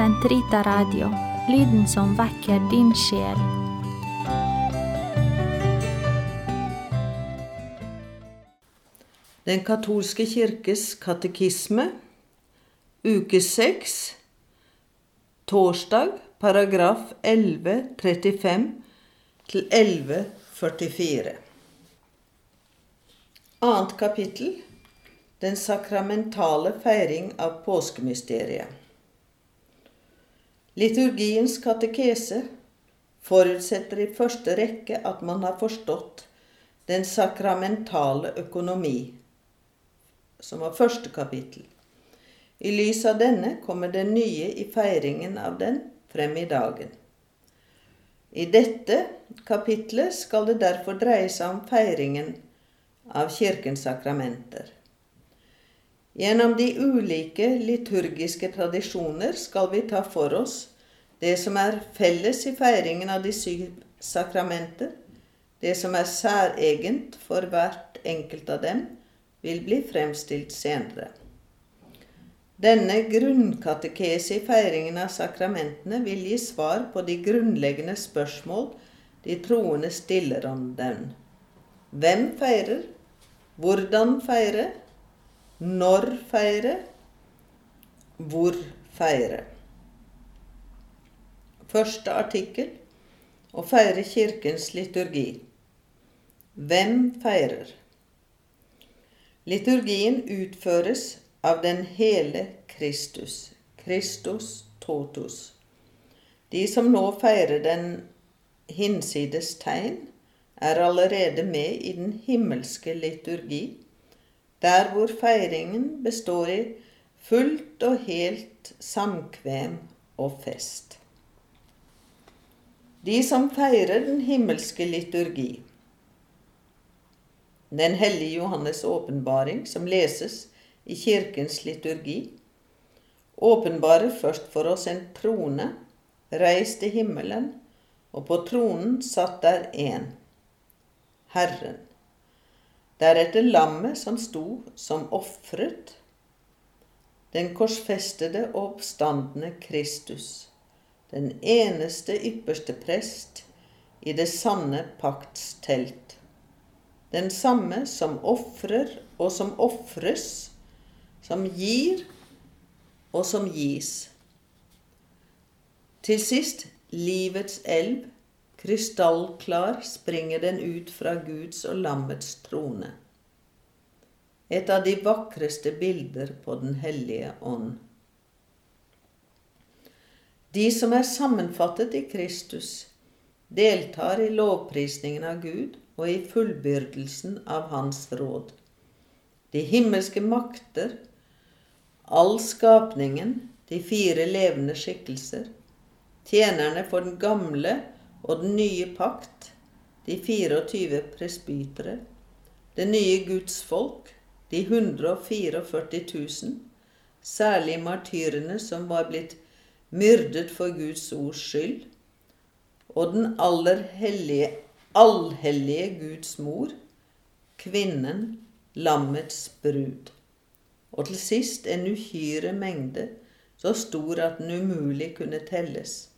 Sentrita Radio, lyden som vekker din sjel. Den katolske kirkes katekisme, uke 6, torsdag, paragraf 1135 til 1144. Annet kapittel Den sakramentale feiring av påskemysteriet. Liturgiens katekese forutsetter i første rekke at man har forstått den sakramentale økonomi, som var første kapittel. I lys av denne kommer det nye i feiringen av den frem i dagen. I dette kapitlet skal det derfor dreie seg om feiringen av kirkens sakramenter. Gjennom de ulike liturgiske tradisjoner skal vi ta for oss det som er felles i feiringen av de syv sakramenter, det som er særegent for hvert enkelt av dem, vil bli fremstilt senere. Denne grunnkatekese i feiringen av sakramentene vil gi svar på de grunnleggende spørsmål de troende stiller om den. Hvem feirer? Hvordan feire? Når feire? Hvor feire? Første artikkel å feire Kirkens liturgi. Hvem feirer? Liturgien utføres av den hele Kristus, Kristus totus. De som nå feirer den hinsides tegn, er allerede med i den himmelske liturgi, der hvor feiringen består i fullt og helt samkvem og fest. De som feirer den himmelske liturgi, Den hellige Johannes' åpenbaring, som leses i kirkens liturgi, åpenbarer først for oss en trone reist til himmelen, og på tronen satt der én, Herren. Deretter lammet som sto som ofret, den korsfestede og oppstandende Kristus den eneste ypperste prest i det sanne pakts telt. Den samme som ofrer og som ofres, som gir og som gis. Til sist livets elv, krystallklar, springer den ut fra Guds og lammets trone. Et av de vakreste bilder på Den hellige ånd. De som er sammenfattet i Kristus, deltar i lovprisningen av Gud og i fullbyrdelsen av Hans råd. De himmelske makter, all skapningen, de fire levende skikkelser, tjenerne for den gamle og den nye pakt, de 24 presbytere, det nye Guds folk, de 144 000, særlig martyrene som var blitt myrdet for Guds ords skyld, og den aller hellige, allhellige Guds mor, kvinnen, lammets brud. Og til sist en uhyre mengde, så stor at den umulig kunne telles,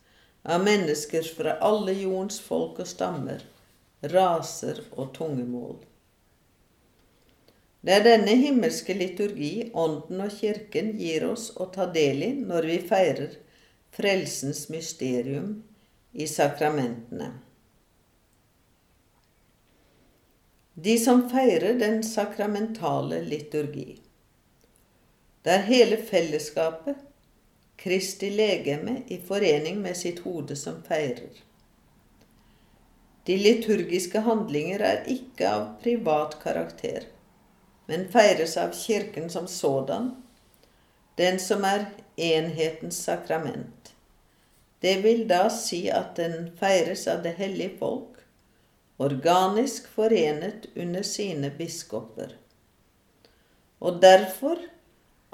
av mennesker fra alle jordens folk og stammer, raser og tungemål. Det er denne himmelske liturgi Ånden og Kirken gir oss å ta del i når vi feirer frelsens mysterium i sakramentene. De som feirer den sakramentale liturgi. Det er hele fellesskapet, Kristi legeme, i forening med sitt hode som feirer. De liturgiske handlinger er ikke av privat karakter, men feires av Kirken som sådan, den som er enhetens sakrament. Det vil da si at den feires av det hellige folk, organisk forenet under sine biskoper. Og derfor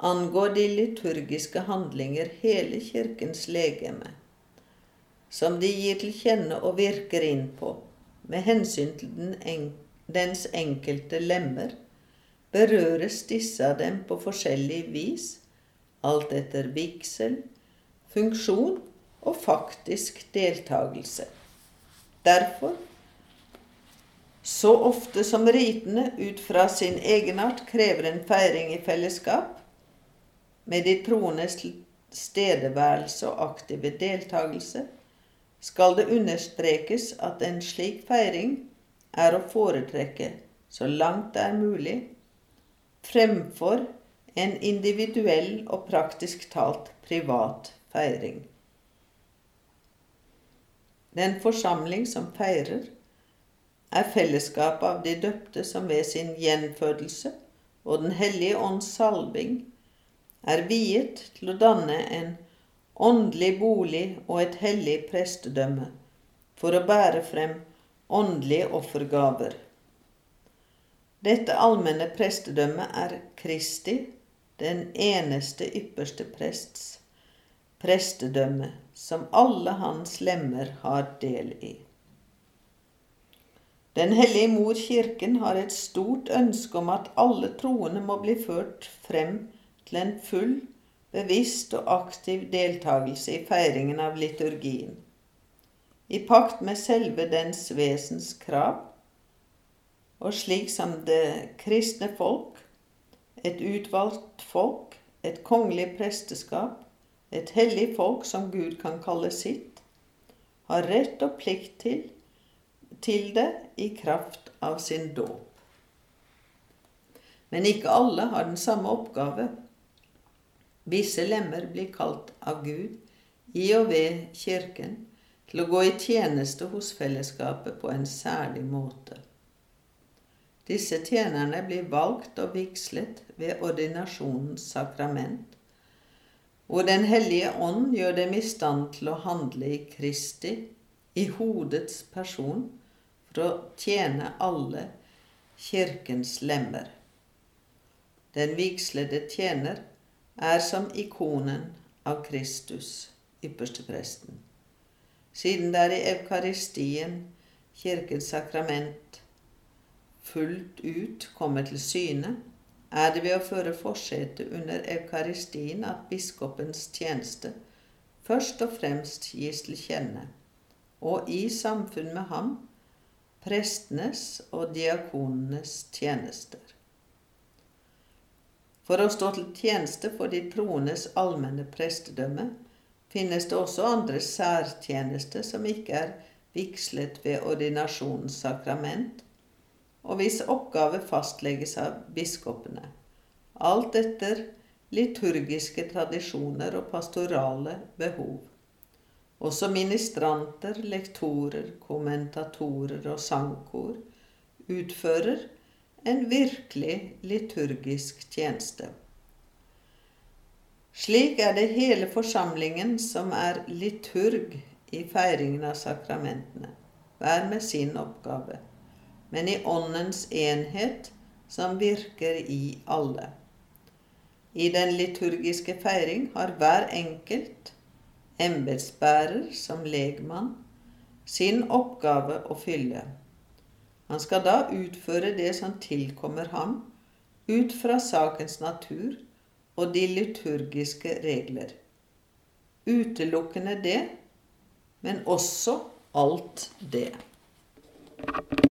angår de liturgiske handlinger hele Kirkens legeme, som de gir til kjenne og virker inn på, med hensyn til den en, dens enkelte lemmer, berøres disse av dem på forskjellig vis, alt etter vigsel, funksjon og faktisk deltakelse. Derfor, så ofte som ritene ut fra sin egenart krever en feiring i fellesskap, med de troendes tilstedeværelse og aktive deltakelse skal det understrekes at en slik feiring er å foretrekke så langt det er mulig, fremfor en individuell og praktisk talt privat feiring. Den forsamling som feirer, er fellesskapet av de døpte som ved sin gjenfødelse og Den hellige ånds salving er viet til å danne en åndelig bolig og et hellig prestedømme for å bære frem åndelige offergaver. Dette allmenne prestedømmet er Kristi, den eneste ypperste prests, prestedømme som alle hans lemmer har del i. Den hellige mor kirken har et stort ønske om at alle troende må bli ført frem til en full, bevisst og aktiv deltakelse i feiringen av liturgien, i pakt med selve dens vesens krav, og slik som det kristne folk, et utvalgt folk, et kongelig presteskap, et hellig folk som Gud kan kalle sitt, har rett og plikt til til det i kraft av sin dåp. Men ikke alle har den samme oppgave. Visse lemmer blir kalt av Gud i og ved Kirken til å gå i tjeneste hos fellesskapet på en særlig måte. Disse tjenerne blir valgt og vigslet ved ordinasjonens sakrament, hvor Den hellige ånd gjør dem i stand til å handle i Kristi, i hodets person, for å tjene alle kirkens lemmer. Den vigslede tjener er som ikonen av Kristus, ypperste presten. Siden det er i Eukaristien Kirkens sakrament fullt ut kommer til syne, er det ved å føre forsetet under Eukaristien at biskopens tjeneste først og fremst gis til kjenne, og i samfunn med ham prestenes og diakonenes tjenester. For å stå til tjeneste for de troendes allmenne prestedømme finnes det også andre særtjenester som ikke er vigslet ved ordinasjonens sakrament, og hvis oppgave fastlegges av biskopene, alt etter liturgiske tradisjoner og pastorale behov. Også ministranter, lektorer, kommentatorer og sangkor utfører en virkelig liturgisk tjeneste. Slik er det hele forsamlingen som er liturg i feiringen av sakramentene, hver med sin oppgave, men i Åndens enhet som virker i alle. I den liturgiske feiring har hver enkelt embetsbærer som legmann sin oppgave å fylle. Han skal da utføre det som tilkommer ham, ut fra sakens natur og de liturgiske regler. Utelukkende det, men også alt det.